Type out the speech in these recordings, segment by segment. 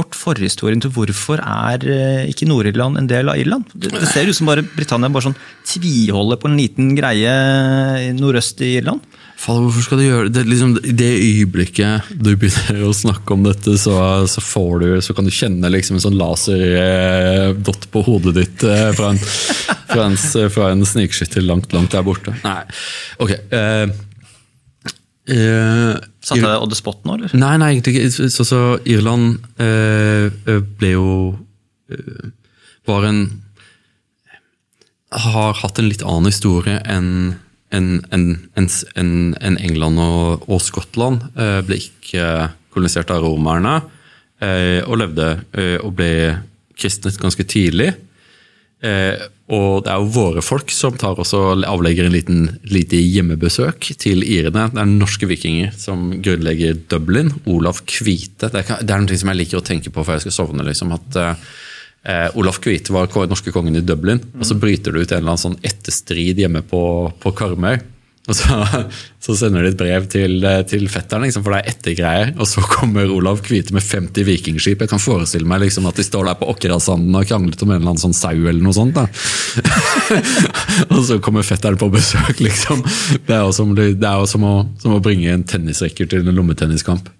kort forhistorien til hvorfor er eh, ikke Nord-Irland en del av Irland? Det, ser ut som bare Britannia bare sånn tviholder på en liten greie nordøst i Irland. Fader, hvorfor skal du gjøre det? Liksom, det øyeblikket du begynner å snakke om dette, så, så, du, så kan du kjenne liksom en sånn laserdott på hodet ditt eh, fra en, fra en, en snikskytter langt, langt der borte. Nei, ok. Eh, Satte jeg on the spot nå, eller? Nei, nei, egentlig ikke. Så, så Irland uh, ble jo uh, Var en Har hatt en litt annen historie enn en, en, en, England og, og Skottland. ble ikke kolonisert av romerne og levde og ble kristnet ganske tidlig. Eh, og det er jo våre folk som tar også avlegger en liten lite hjemmebesøk til irene. Det er norske vikinger som grunnlegger Dublin. Olav Kvite. Det er, det er noe som jeg liker å tenke på før jeg skal sovne. liksom, at eh, Olaf Kvite var norske kongen i Dublin, og så bryter det ut en eller annen sånn etterstrid hjemme på, på Karmøy. Og så, så, sender de et brev til, til fetteren, liksom, for det er ettergreier. Og så kommer Olav Kvite med 50 vikingskip. Jeg kan forestille meg liksom, at de står der på Åkrasanden og kranglet om en eller annen sånn sau eller noe sånt. og så kommer fetteren på besøk, liksom. Det er jo som, det som, som å bringe en tennisrekker til en lommetenniskamp.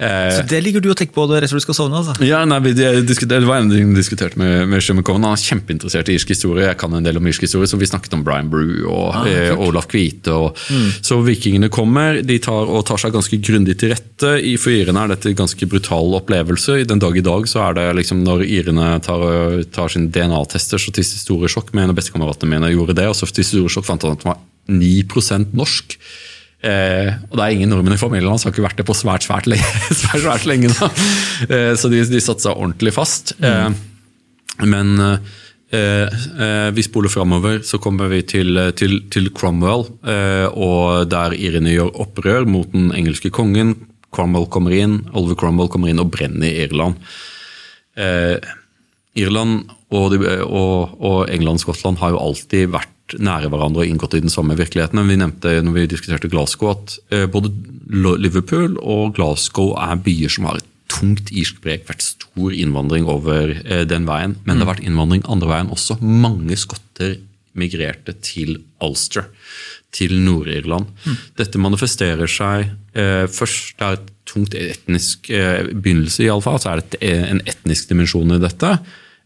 Eh, så det ligger du og tenker på rett før du skal sovne? altså? Ja, nei, Det var en ting vi diskuterte med, med Sean Han er kjempeinteressert i irsk historie. Jeg kan en del om irsk historie, så vi snakket om Brian Brew og ah, eh, Olaf Kvite. Og, mm. Så vikingene kommer de tar, og tar seg ganske grundig til rette. I For irene er dette en ganske brutal opplevelse. I Den dag i dag så er det liksom når irene tar, tar sine DNA-tester, så til store sjokk Men en av bestekameratene mine gjorde det, og så til store sjokk fant han at han var 9% norsk. Eh, og det er ingen nordmenn i familien hans, har ikke vært det på svært svært lenge. svært, svært lenge eh, så de, de satte seg ordentlig fast. Eh, men eh, eh, vi spoler framover, så kommer vi til, til, til Cromwell, eh, og der irene gjør opprør mot den engelske kongen. Cromwell kommer inn, Oliver Cromwell kommer inn og brenner Irland. Irland og, og, og England og Skottland har jo alltid vært nære hverandre og inngått i den samme virkeligheten. Vi nevnte når vi diskuterte Glasgow at eh, både Liverpool og Glasgow er byer som har tungt irsk preg, vært stor innvandring over eh, den veien. Men det har vært innvandring andre veien også. Mange skotter migrerte til Ulster, til Nord-Irland. Mm. Dette manifesterer seg eh, først Det er et tungt etnisk eh, begynnelse, iallfall. Så er det en etnisk dimensjon i dette.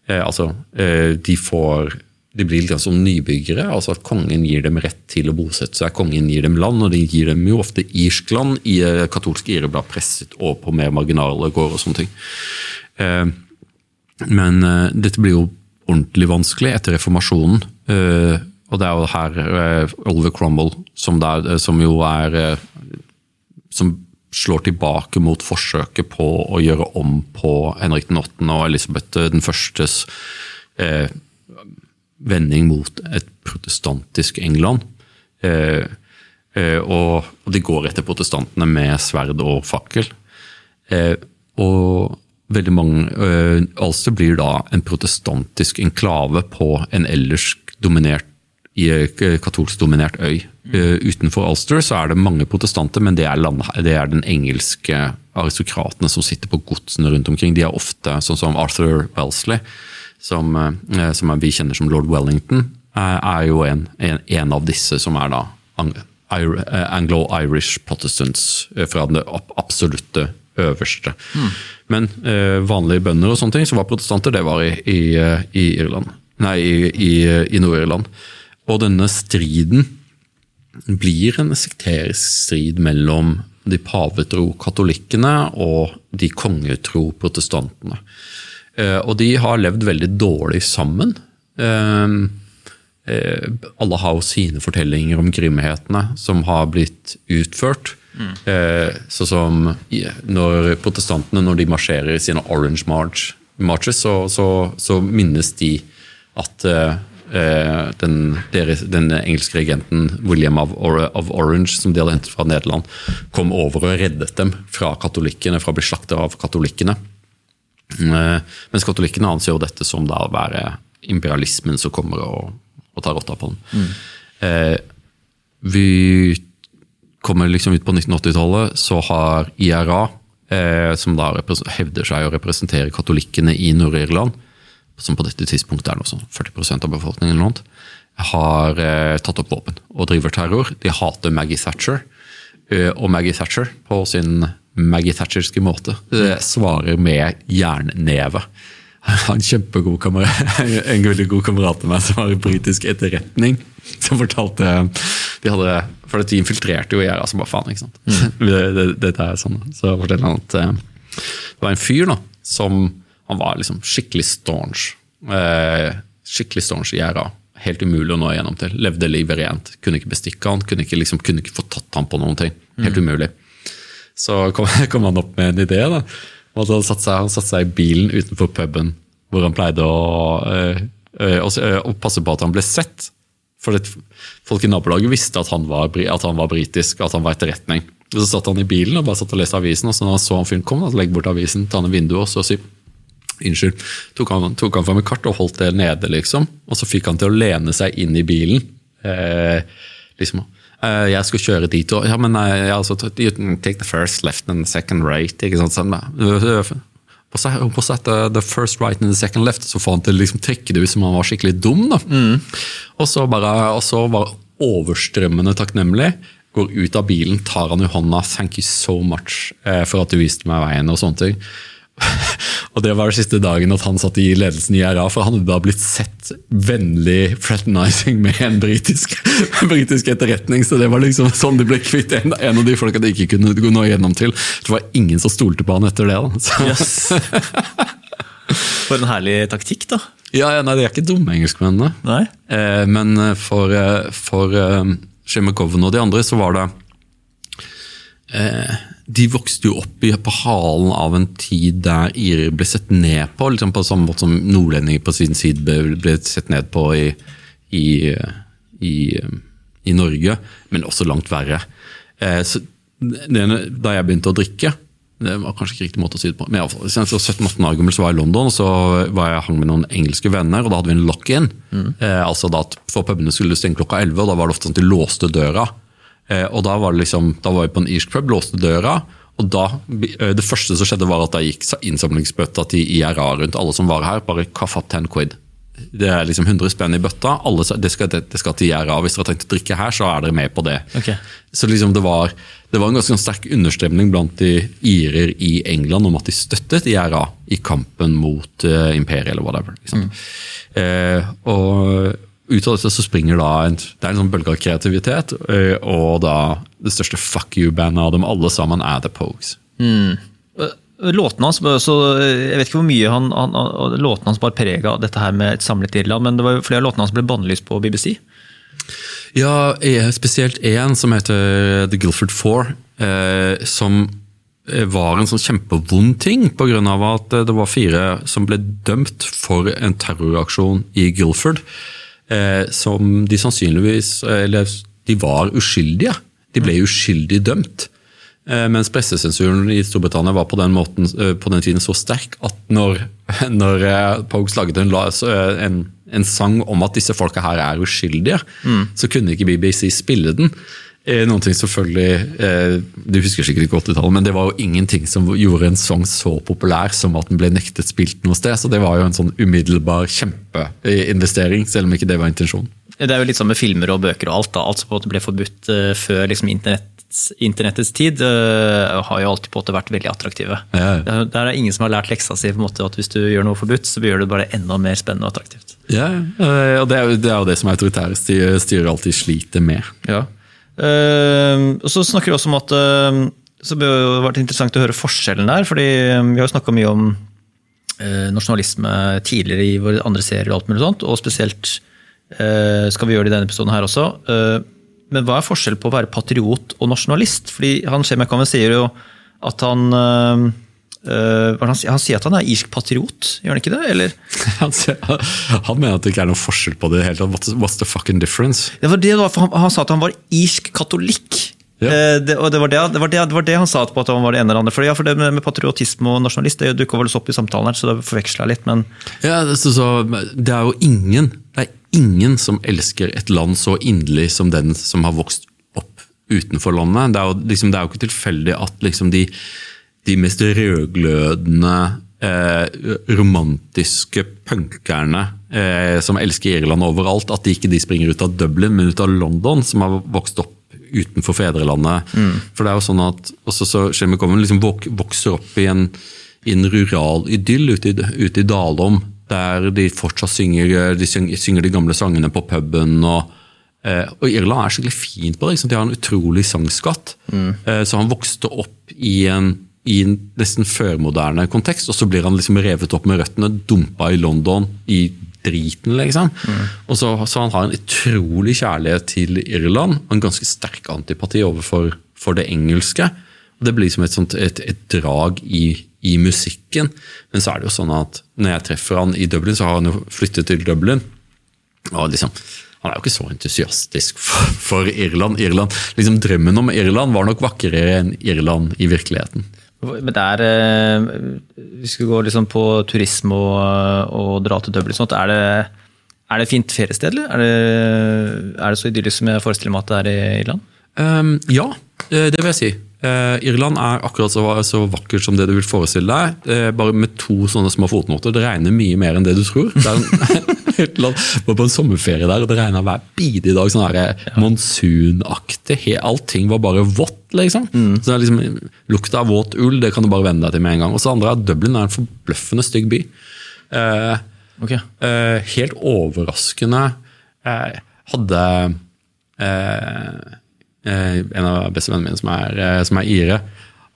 Eh, altså, eh, de får de blir litt som nybyggere. altså at Kongen gir dem rett til å bosette seg. Kongen gir dem land, og de gir dem jo ofte irsk land. I eh, katolske irer blir presset over på mer marginale gårder og sånne ting. Eh, men eh, dette blir jo ordentlig vanskelig etter reformasjonen. Og det er jo her Oliver Cromwell, som, der, som jo er Som slår tilbake mot forsøket på å gjøre om på Henrik den 8. og Elisabeth den førstes vending mot et protestantisk England. Eh, eh, og, de går etter protestantene med sverd og fakkel. Eh, og veldig mange Altså blir da en protestantisk enklave på en ellers dominert, katolsk dominert øy. Utenfor Ulster så er det mange protestanter, men det er, land, det er den engelske aristokratene som sitter på godsene rundt omkring. De er ofte sånn som Arthur Wellesley som, eh, som vi kjenner som lord Wellington, eh, er jo en, en, en av disse som er da eh, Anglo-Irish Protestants fra det absolutte øverste. Mm. Men vanlige bønder og sånne ting som var protestanter, det var i, i, i Irland. Nei, i, i Nord-Irland. Og denne striden blir en sekterisk strid mellom de pavetro katolikkene og de kongetro protestantene. Eh, og de har levd veldig dårlig sammen. Eh, eh, alle har jo sine fortellinger om grimhetene som har blitt utført. Mm. Sånn som når protestantene når de marsjerer i sine Orange March, marches, så, så, så, minnes de at den, deres, den, engelske regenten William of, of, Orange, som de hadde hentet fra Nederland, kom over og reddet dem fra katolikkene, fra å bli slakta av katolikkene. Eh, mens katolikkene anser jo dette som da å være imperialismen som kommer og, og tar rotta på den. Mm. Eh, vi kommer liksom ut på 1980-tallet, så har IRA eh, som da hevder seg å representere katolikkene i Nord-Irland, som på dette tidspunktet er noe sånn 40% av befolkningen, eller noe, har eh, tatt opp våpen og driver terror. De hater Maggie Thatcher. Og Maggie Thatcher, på sin Maggie Thatcherske måte, eh, svarer med jernneve. en kjempegod kamerat, en veldig god kamerat av meg som var i britisk etterretning. Som fortalte de hadde, For de infiltrerte jo gjerdet som bare faen. ikke sant? Det, det, dette er sånn. Så forteller han at eh, det var en fyr da, som han var liksom skikkelig staunch. Eh, skikkelig staunch i gjerdet Helt umulig å nå igjennom til. Levde livet rent. Kunne ikke bestikke han, kunne ikke, liksom, kunne ikke få tatt han på noen ting. Helt umulig. Så kom, kom han opp med en idé. da. Han satte seg, han satte seg i bilen utenfor puben hvor han pleide å, øh, øh, å, passe på at han ble sett. For det, folk i nabolaget visste at han, var, at han var britisk, at han var etterretning. Og Så satt han i bilen og bare satt og leste avisen, og så når han så han fyren kom, så legge bort avisen, ta ned vinduet og så si Unnskyld. Tok han, tok han fram et kart og holdt det nede, liksom. Og så fikk han til å lene seg inn i bilen. Eh, liksom, eh, jeg skal kjøre dit, og ja, men uh, ja, altså, you take the first left and the second right. ikke sant, sånn, og så så the first right and the second left, så får han til å liksom trekke det ut som han var skikkelig dum. da. Og så bare, og så bare overstrømmende takknemlig. Går ut av bilen, tar han i hånda 'thank you so much' eh, for at du viste meg veien. og sånne ting. Og Det var den siste dagen at han satt i ledelsen i IRA, for han hadde da blitt sett vennlig fraternizing med en britisk, etterretning. Så det var liksom sånn de ble kvitt en, en av de folka de ikke kunne gå nå igjennom til. Det var ingen som stolte på han etter det. da. Så, Yes. For en herlig taktikk, da. ja, ja, nei, De er ikke dumme, engelskmennene. Nei? Eh, men eh, for, eh, for uh, og de andre så var det eh, De vokste jo opp i, på halen av en tid der irer ble sett ned på, liksom på samme måte som nordlendinger på sin side ble, ble sett ned på i, i, i, i Norge, men også langt verre. Eh, så da jeg begynte å drikke det var kanskje ikke riktig måte å si det på. Men i alle fall, 17-18 år gammel så var jeg i London, og så var jeg hang med noen engelske venner, og da hadde vi en lock-in. Eh, altså da at For pubene skulle stenge klokka 11, og da var det ofte sånn at de låste døra. Eh, og da var, det liksom, da var vi på en irsk pub, låste døra, og da, eh, det første som skjedde var at da gikk innsamlingsbøtta til IRA rundt alle som var her, bare kaffe opp 10 quid. Det er liksom 100 spenn i bøtta. Alle, det, skal, det, det skal til IRA. Hvis dere har tenkt å drikke her, så er dere med på det. Okay. Så liksom det, var, det var en ganske sterk understemning blant de irer i England om at de støttet IRA i kampen mot uh, imperiet eller whatever. Liksom. Mm. Eh, og ut av dette så springer da en, det er en sånn bølge av kreativitet, eh, og da det største fuck you-bandet av dem alle sammen er The Pogues. Låtene hans, så Jeg vet ikke hvor mye han, han, låtene hans bar preg av dette her med et samlet Irland, men det var jo flere av låtene hans ble bannlyst på BBC. Ja, eh, spesielt en som heter The Guilford Four, eh, som eh, var en sånn kjempevond ting, pga. at eh, det var fire som ble dømt for en terroraksjon i Guilford. Eh, som de sannsynligvis Eller de var uskyldige. De ble uskyldig dømt. Eh, Mens pressesensuren i Storbritannia var på den, måten, eh, på den tiden så sterk at når, når eh, Pogues laget en, eh, en, en sang om at disse folka her er uskyldige, så kunne ikke BBC spille den. Eh, Noen ting selvfølgelig, eh, Du husker sikkert ikke 80-tallet, men det var jo ingenting som gjorde en sang så populær som at den ble nektet spilt noe sted. Så det var jo en sånn umiddelbar kjempeinvestering, selv om ikke det var intensjonen. Det er jo litt sånn med filmer og bøker og alt. da, Alt som på en måte ble forbudt eh, før liksom internettets, internettets tid, har jo alltid på en måte vært veldig attraktive. Ja, ja. Det er- Der er ingen som har lært leksa si på en måte at hvis du gjør noe forbudt, så gjør du det bare enda mer spennende og attraktivt. Ja, og det er, jo, det er jo det som autoritære styrer alltid sliter med. Ja. Eh, og så snakker vi også om at eh, så det har vært interessant å høre forskjellen der, fordi eh, vi har jo snakka mye om eh, nasjonalisme tidligere i våre andre serier, og alt mulig sånt, og spesielt eh, skal vi gjøre det i denne episoden her også. Eh, men hva er forskjellen på å være patriot og nasjonalist? Fordi han McCowan sier jo at han det han, han sier at han er irsk patriot, gjør han ikke det? Eller? Han, han mener at det ikke er noen forskjell på det i hele. What's, what's the fucking difference? Det var det, for han, han sa at han var irsk katolikk. Ja. Eh, det, og det var det, det, var det, det var det han sa på at han var det ene eller andre. For, ja, for det med, med patriotisme og nasjonalist det dukka vel opp i samtalen her, så det forveksla jeg litt. Men Ja, det, så, så, det er jo ingen Det er ingen som elsker et land så inderlig som den som har vokst opp utenfor landet. Det er jo, liksom, det er jo ikke tilfeldig at liksom de de mest rødglødende, eh, romantiske punkerne eh, som elsker Irland overalt, at de ikke de springer ut av Dublin, men ut av London, som har vokst opp utenfor fedrelandet. Mm. For det er jo sånn at også så Shelby Common liksom vokser opp i en, i en rural idyll ute i, ute i Dalom, der de fortsatt synger de, synger, synger de gamle sangene på puben. og Uh, og Irland er skikkelig fint på det. De har en utrolig sangskatt. Mm. Så han vokste opp i en, i en nesten førmoderne kontekst, og så blir han liksom revet opp med røttene, dumpa i London i driten, liksom. Mm. Og så, så, han har en utrolig kjærlighet til Irland, og en ganske sterk antipati overfor for det engelske. Og Det blir som et, sånt, et, et drag i, i, musikken. Men så er det jo sånn at når jeg treffer han i Dublin, så har han jo flyttet til Dublin. og liksom han er jo ikke så entusiastisk for, for Irland. Irland. Liksom Drømmen om Irland var nok vakrere enn Irland i virkeligheten. Men det er eh, Vi skal gå liksom på turisme og, og dra til Dublin. Sånt. Er, det, er det fint feriested, eller? Er det, er det så idyllisk som jeg forestiller meg at det er i Irland? Um, ja, eh, det vil jeg si. Uh, Irland er akkurat så, så, vakkert som det du vil forestille deg, uh, bare med to sånne små fotnoter. Det regner mye mer enn det du tror. Det var på en sommerferie der, og det regna hver bidige dag. sånn ja. monsunaktig. Allting var bare vått, liksom. Mm. Så det er liksom, Lukta av våt ull det kan du bare venne deg til med en gang. Og så andre er Dublin er en forbløffende stygg by. Eh, okay. helt overraskende. hadde Eh, en av bestevennene mine som er, eh, som er ire.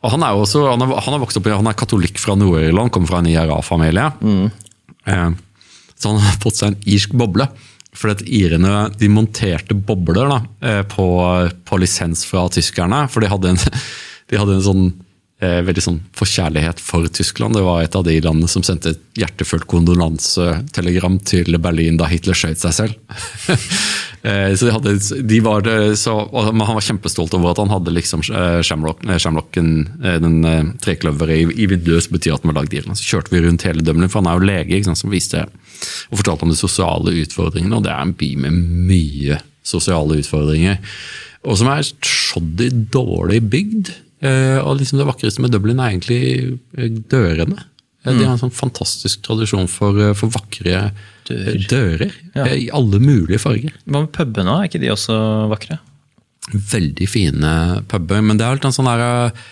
Og han er også, han, er, han er vokst opp, han er katolikk fra Nord-Irland, kommer fra en IRA-familie. Mm. Eh, så han har fått seg en irsk boble. For at irene de monterte bobler da, på, på, lisens fra tyskerne. For de hadde en, de hadde en sånn eh, veldig sånn forkjærlighet for Tyskland. Det var et av de landene som sendte et hjertefullt kondolansetelegram til Berlin da Hitler skjøt seg selv. Eh, så de hadde, de var, så, Han var kjempestolt over at han hadde liksom eh, shamrocken, eh, den trekløveret i, i vinduet, som betyr at han var lagd i Irland. Så kjørte vi rundt hele Dublin, for han er jo lege, sant, som viste og fortalte om de sosiale utfordringene. Og det er en by med mye sosiale utfordringer. Og som er shoddy dårlig bygd. Og liksom det vakreste med Dublin er egentlig dørene. De har en sånn fantastisk tradisjon for, for vakre dører, dører ja. Eh, i alle mulige farger. Hva med pubene, er ikke de også vakre? Veldig fine puber, men det er litt sånn derre eh,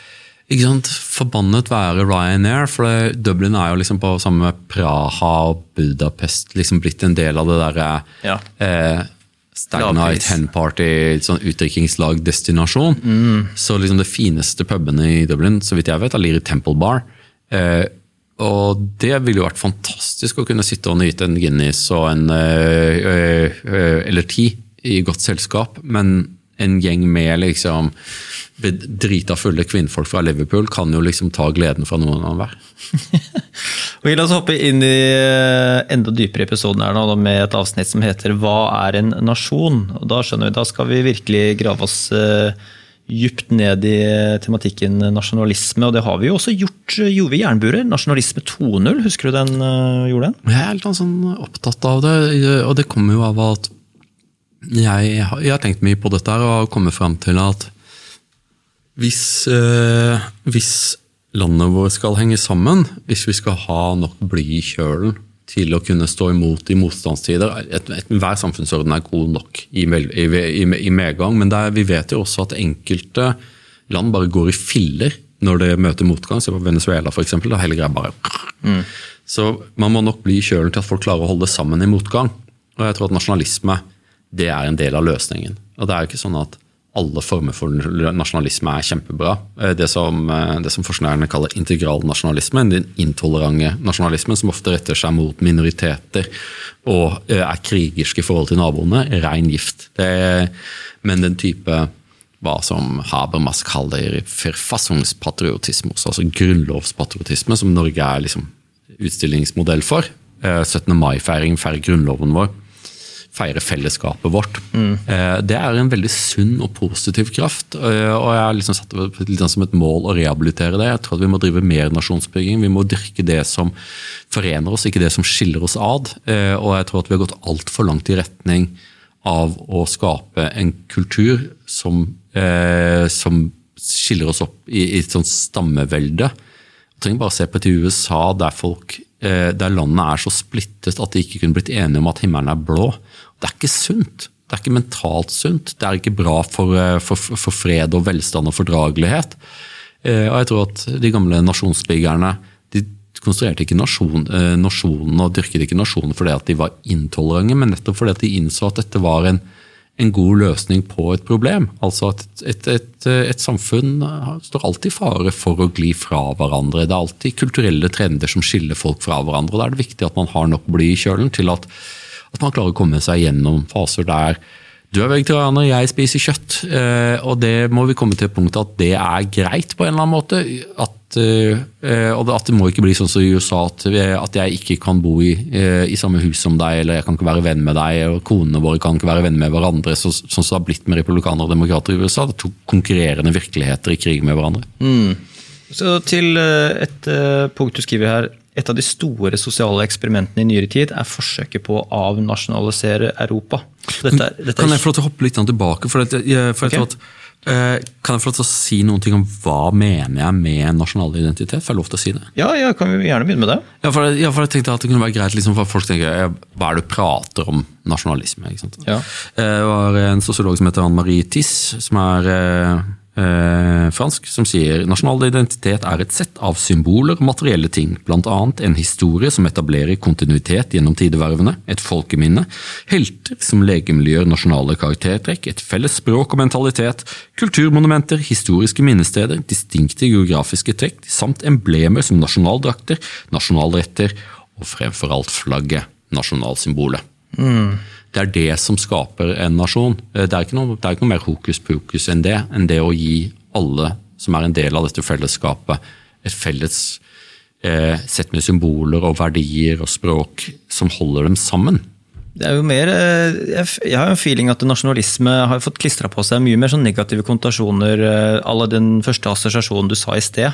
ikke sant, Forbannet være Ryanair, for Dublin er jo liksom på samme med Praha og Budapest liksom blitt en del av det derre ja. eh, Stag Night, Hen Party, sånn utdrikkingslagdestinasjon. Mm. Så liksom det fineste pubene i Dublin, så vidt jeg vet, ligger i Temple Bar. Eh, og det ville jo vært fantastisk å kunne sitte og nyte en Guinness og en øh, øh, eller ti i godt selskap, men en gjeng med liksom drita fulle kvinnfolk fra Liverpool kan jo liksom ta gleden fra noen av hver. La oss hoppe inn i enda dypere episoden her nå, med et avsnitt som heter 'Hva er en nasjon?' Og Da skjønner vi, da skal vi virkelig grave oss dypt ned i tematikken nasjonalisme, og det har vi jo også gjort, gjorde vi jernburer? Nasjonalisme 2.0, husker du den gjorde den? Jeg er litt sånn opptatt av det, og det kommer jo av at jeg, jeg har tenkt mye på dette og kommet fram til at hvis, uh, hvis landet vårt skal henge sammen, hvis vi skal ha nok bly i kjølen til å kunne stå imot i motstandstider. Hver samfunnsorden er god nok i, i, i, i medgang, men er, vi vet jo også at enkelte land bare går i filler når det møter motgang. Se på Venezuela f.eks. Da hele greia bare mm. Så man må nok bli kjølen til at folk klarer å holde sammen i motgang. Og jeg tror at nasjonalisme det er en del av løsningen. Og det er jo ikke sånn at alle former for nasjonalisme er kjempebra. Eh, det som, eh, det som forskerne kaller integral nasjonalisme, den intolerante nasjonalismen som ofte retter seg mot minoriteter og eh, er krigersk i forhold til naboene, rein gift. Det, men den type hva som Habermas kaller forfassungspatriotismus, altså grunnlovspatriotisme, som Norge er liksom utstillingsmodell for. 17. mai-feiring, feirer grunnloven vår feire fellesskapet vårt. Mm. Det er en veldig sunn og positiv kraft. Eh, og Jeg har liksom satt det litt sånn som et mål å rehabilitere det. Jeg tror at Vi må drive mer nasjonsbygging. Vi må dyrke det som forener oss, ikke det som skiller oss ad. Eh, og jeg tror at vi har gått altfor langt i retning av å skape en kultur som, som skiller oss opp i, i et sånt stammevelde Jeg trenger bare se på til USA, der, folk, eh, der landet er så splittet at de ikke kunne blitt enige om at himmelen er blå. Det er ikke sunt. Det er ikke mentalt sunt. Det er ikke bra for, eh, for, for fred og velstand og fordragelighet. Eh, og jeg tror at de gamle nasjonsbyggerne de konstruerte ikke nasjon, nasjonen og dyrket ikke nasjonen fordi at de var intolerante, men nettopp fordi at de innså at dette var en, en god løsning på et problem. Altså at et, et, et, samfunn står alltid i fare for å gli fra hverandre. Det er alltid kulturelle trender som skiller folk fra hverandre. og Da er det viktig at man har nok bly i kjølen til at at man klarer å komme seg gjennom faser der du er vegetarianer, jeg spiser kjøtt. Eh, og det må vi komme til et punkt at det er greit på en eller annen måte. At, eh, og at det må ikke bli sånn som i USA, at, at jeg ikke kan bo i, eh, i, samme hus som deg, eller jeg kan ikke være venn med deg, og konene våre kan ikke være venn med hverandre, så, sånn som det har blitt med republikanere og demokrater i USA. Det er to konkurrerende virkeligheter i krig med hverandre. Mm. Så til et punkt du skriver her et av de store sosiale eksperimentene i nyere tid er forsøket på å avnasjonalisere Europa. Dette, dette kan jeg få lov til å hoppe litt tilbake? For, at, for okay. at, eh, kan jeg få lov til å si noe om hva mener jeg med nasjonal identitet? Får jeg lov til å si det? Ja, ja kan vi gjerne begynne med det. Ja, for, ja, for jeg tenkte at det kunne være greit liksom, for folk tenker hva er det du prater om nasjonalisme? Ja. Eh, det var en sosiolog som heter Anne Marie Tiss, som er eh, fransk, som sier nasjonal identitet er et sett av symboler materielle ting, bl.a. en historie som etablerer kontinuitet gjennom tidevervene, et folkeminne, helter som legemliggjør nasjonale karaktertrekk, et felles språk og mentalitet, kulturmonumenter, historiske minnesteder, distinkte geografiske trekk, samt emblemer som nasjonaldrakter, nasjonalretter og fremfor alt flagget, nasjonalsymbolet. Mm. Det er det som skaper en nasjon. Eh, det er ikke noe, er ikke noe mer hokus pokus enn det. Enn det å gi alle som er en del av dette fellesskapet, et felles eh, sett med symboler og verdier og språk som holder dem sammen. Det er jo mer, eh, Jeg har en feeling at nasjonalisme har fått klistra på seg mye mer sånn negative konnotasjoner eh, à den første assosiasjonen du sa i sted.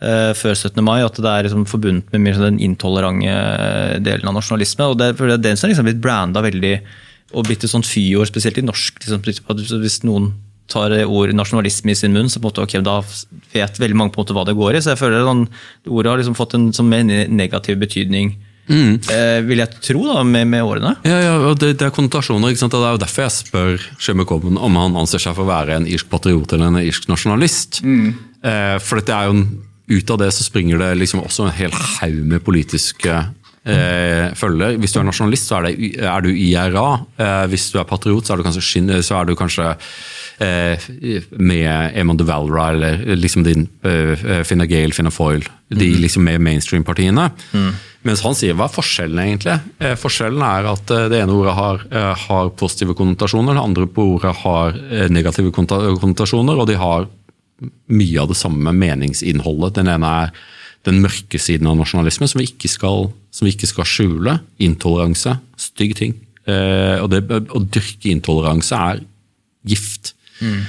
Før 17. mai, At det er liksom forbundet med sånn den intolerante delen av nasjonalisme. og Det, det er den som liksom blitt branda veldig og blitt et sånt fyord, spesielt i norsk. Liksom, hvis noen tar ord nasjonalisme i sin munn, så på en måte, okay, da vet veldig mange på en måte hva det går i. Så jeg føler at sånn, ordet har liksom fått en mer negativ betydning. Mm. Eh, vil jeg tro, da, med, med årene. Ja, ja og det, det, er konnotasjoner. ikke sant? Og det er jo derfor jeg spør Common om han anser seg for å være en irsk patriot eller en irsk nasjonalist. Mm. Eh, for dette er jo ut av det så springer det liksom også en hel haug med politiske eh, følge. Hvis du er nasjonalist, så er, det, er du IRA. Eh, hvis du er patriot, så er du kanskje, så er du kanskje eh, med Eman de Valra eller liksom din eh, Finna Gale, Finna Foyle. De mm. liksom med mainstream-partiene. Mm. Mens han sier hva er forskjellen egentlig? Eh, forskjellen er at eh, det ene ordet har, eh, har positive konnotasjoner, det andre på ordet har eh, negative konnotasjoner, og de har mye av det samme meningsinnholdet. Den ene er den mørke siden av nasjonalisme, som vi ikke skal, vi ikke skal skjule. Intoleranse. Stygg ting. Eh, og det, å dyrke intoleranse er gift. Mm.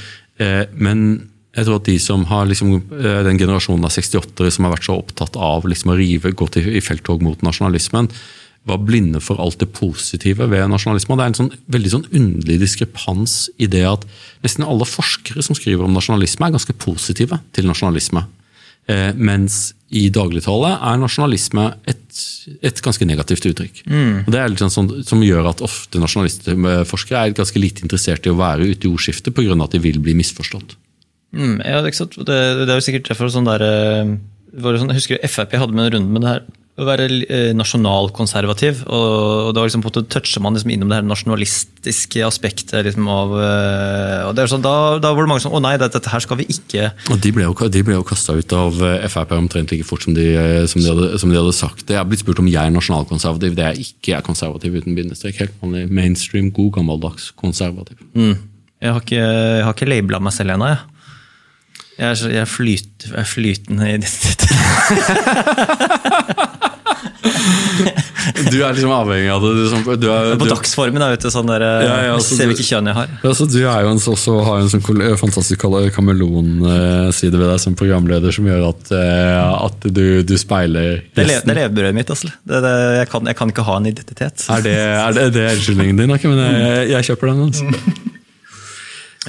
Eh, men jeg tror at de som har liksom, eh, den generasjonen av 68-ere som har vært så opptatt av liksom å rive, gå til, i felttog mot nasjonalismen, var blinde for alt det positive ved nasjonalisme. og Det er en sånn, veldig sånn underlig diskrepans i det at nesten alle forskere som skriver om nasjonalisme, er ganske positive til nasjonalisme. Eh, mens i dagligtale er nasjonalisme et, et ganske negativt uttrykk. Mm. Og det er litt sånn, som gjør at ofte nasjonalistforskere er ganske lite interessert i å være ute i ordskiftet pga. at de vil bli misforstått. Mm, ja, det, det, det, er jo sikkert derfor sånn der, eh, sånn, Jeg husker Frp hadde med en runde med det her å være eh, nasjonalkonservativ. Og, da liksom, toucher man liksom innom det her nasjonalistiske aspektet. Liksom, av, eh, og det er sånn, da, da, var det mange som Å nei, dette, dette her skal vi ikke Og De ble jo, de ble jo kasta ut av eh, Frp omtrent like fort som de, som, de hadde, som de, hadde, sagt. Jeg er blitt spurt om jeg er nasjonalkonservativ. Det er jeg ikke. Jeg er konservativ uten bindestrek. Helt vanlig mainstream, god, gammeldags konservativ. Mm. Jeg har ikke, jeg har ikke labela meg selv ennå, jeg. Jeg er, jeg er, flyt, jeg er flytende i identitet. Du er liksom avhengig av det? Liksom, du er, på dagsformen, vet du. Sånn der, ja, ja, altså, ser hvilket kjønn jeg har. Ja, så du er jo en, også har en sånn fantastisk kameleonside ved deg som programleder som gjør at, eh, at du, du, speiler Det er levebrødet mitt. Altså. Det, det, jeg, kan, jeg, kan, ikke ha en identitet. Er det, er det, det er unnskyldningen din? Okay, men jeg, jeg, kjøper den. Altså.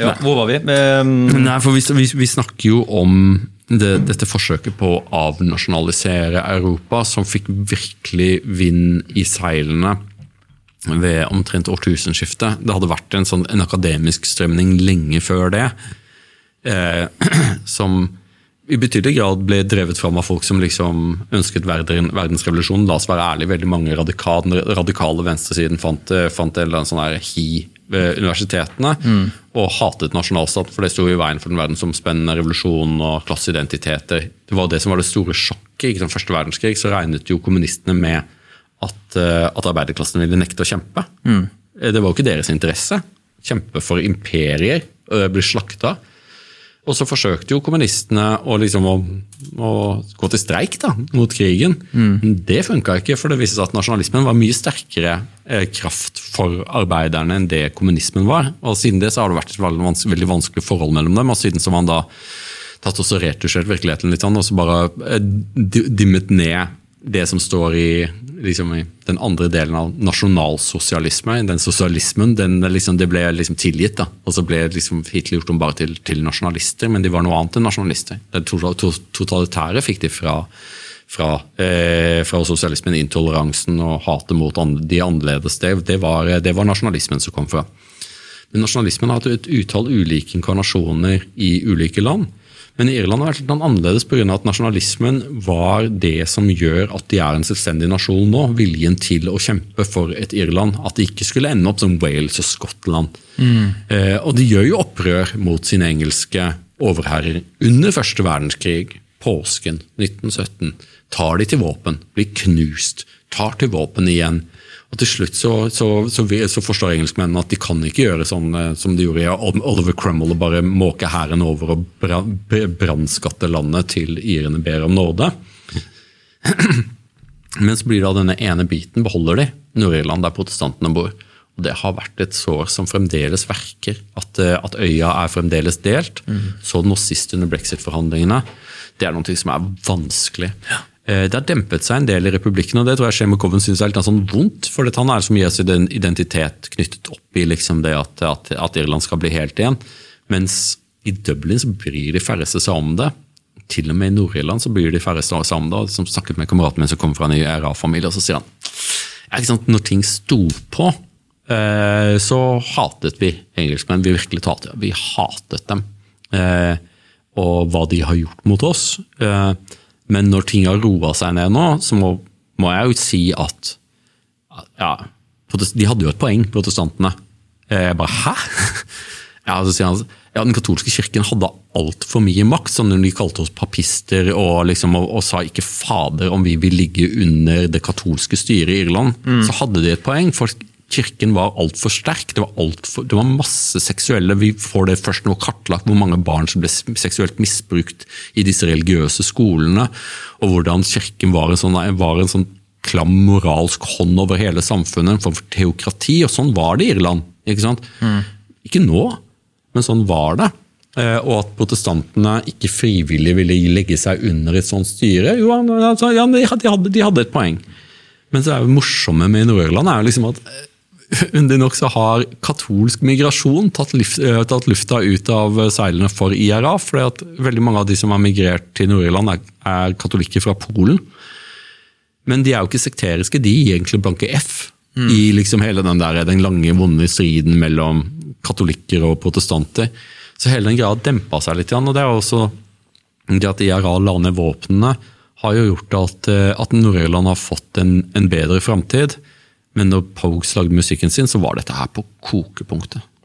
Ja, hvor var vi? Um... Nei, for vi, vi, vi, snakker jo om det, dette forsøket på å avnasjonalisere Europa, som fikk virkelig vind i seilene ved omtrent årtusenskiftet. Det hadde vært en, sånn, en akademisk strømning lenge før det, eh, som i betydelig grad ble drevet fram av folk som liksom ønsket verden, verdensrevolusjonen. La oss være ærlige, veldig mange radikale, radikale venstresiden fant, fant en eller annen sånn hi universitetene mm. og hatet nasjonalstaten, for det sto i veien for den verdensomspennende revolusjonen og klasseidentiteter. Det var det som var det store sjokket. i den første verdenskrig så regnet jo kommunistene med at, eh, at arbeiderklassen ville nekte å kjempe. Mm. Det var jo ikke deres interesse. Kjempe for imperier, bli slakta. Og så forsøkte jo kommunistene å, liksom å, å gå til streik da, mot krigen. Mm. Det funka ikke, for det viste seg at nasjonalismen var mye sterkere eh, kraft for arbeiderne enn det kommunismen var. Og Siden det så har det vært et veldig vanskelig, veldig vanskelig forhold mellom dem. og siden så har man da tatt også retusjert virkeligheten litt, og så bare eh, dimmet ned det som står i, liksom, i, den andre delen av nasjonalsosialisme, den sosialismen, den, liksom, det ble liksom tilgitt. da, Og så ble liksom Hitler gjort om bare til, til, nasjonalister, men de var noe annet enn nasjonalister. Det totalitære fikk de fra, fra, eh, fra sosialismen, intoleransen og hatet mot de annerledes. Det, var, det var nasjonalismen som kom fra. Men nasjonalismen har hatt et utall ulike inkarnasjoner i ulike land. Men i Irland har det vært litt annerledes pga. at nasjonalismen var det som gjør at de er en selvstendig nasjon nå. Viljen til å kjempe for et Irland. At de ikke skulle ende opp som Wales og Skottland. Mm. Eh, og de gjør jo opprør mot sine engelske overherrer under første verdenskrig. Påsken 1917. Tar de til våpen, blir knust, tar til våpen igjen og Til slutt så, så, så, så, forstår engelskmennene at de kan ikke gjøre sånn eh, som de gjorde i Oliver Crumble og bare måke hæren over og brannskatte landet til irene ber om nåde. Men så blir det av denne ene biten beholder de Nord-Irland, der protestantene bor. Og Det har vært et sår som fremdeles verker. At, eh, at øya er fremdeles delt. Mm. Så nå sist under brexit-forhandlingene. Det er noe som er vanskelig. Ja. Eh, det har dempet seg en del i republikken, og det tror jeg Shane McCoven syns er litt sånn vondt. For han er så mye av sin identitet knyttet opp i liksom det at, at, at, Irland skal bli helt igjen. Mens i Dublin så bryr de færreste seg om det. Til og med i Nord-Irland bryr de færreste seg om det. Som snakket med kameraten min som kommer fra en IRA-familie, og så sier han sant, når ting sto på, eh, så hatet vi engelskmenn. Vi virkelig talte, vi hatet dem. Eh, og hva de har gjort mot oss. Men når ting har roa seg ned nå, så må, må, jeg jo si at ja, De hadde jo et poeng, protestantene. Jeg bare hæ? Ja, så sier han ja, Den katolske kirken hadde altfor mye makt. når De kalte oss papister og, liksom, og, og, sa ikke fader om vi vil ligge under det katolske styret i Irland. Mm. Så hadde de et poeng. for kirken var altfor sterk. Det var, alt for, det var masse seksuelle Vi får det først nå kartlagt hvor mange barn som ble seksuelt misbrukt i disse religiøse skolene. Og hvordan kirken var en sånn, var en sånn klam moralsk hånd over hele samfunnet. En form for teokrati. Og sånn var det i Irland. Ikke sant? Mm. Ikke nå, men sånn var det. Eh, og at protestantene ikke frivillig ville legge seg under et sånt styre. Jo, ja, de, hadde, de hadde et poeng. Men det er det morsomme med Nord-Irland er liksom at Underlig nok så har katolsk migrasjon tatt, eh, lufta ut av seilene for IRA. fordi at veldig mange av de som har migrert til Nord-Irland, er, er, katolikker fra Polen. Men de er jo ikke sekteriske, de gir egentlig blanke F mm. i liksom hele den, der, den lange, vonde striden mellom katolikker og protestanter. Så hele den greia dempa seg litt. Og det er også det at IRA la ned våpnene, har jo gjort at, eh, at Nord-Irland har fått en, en bedre framtid. Men når Pogues lagde musikken sin, så var dette her på kokepunktet.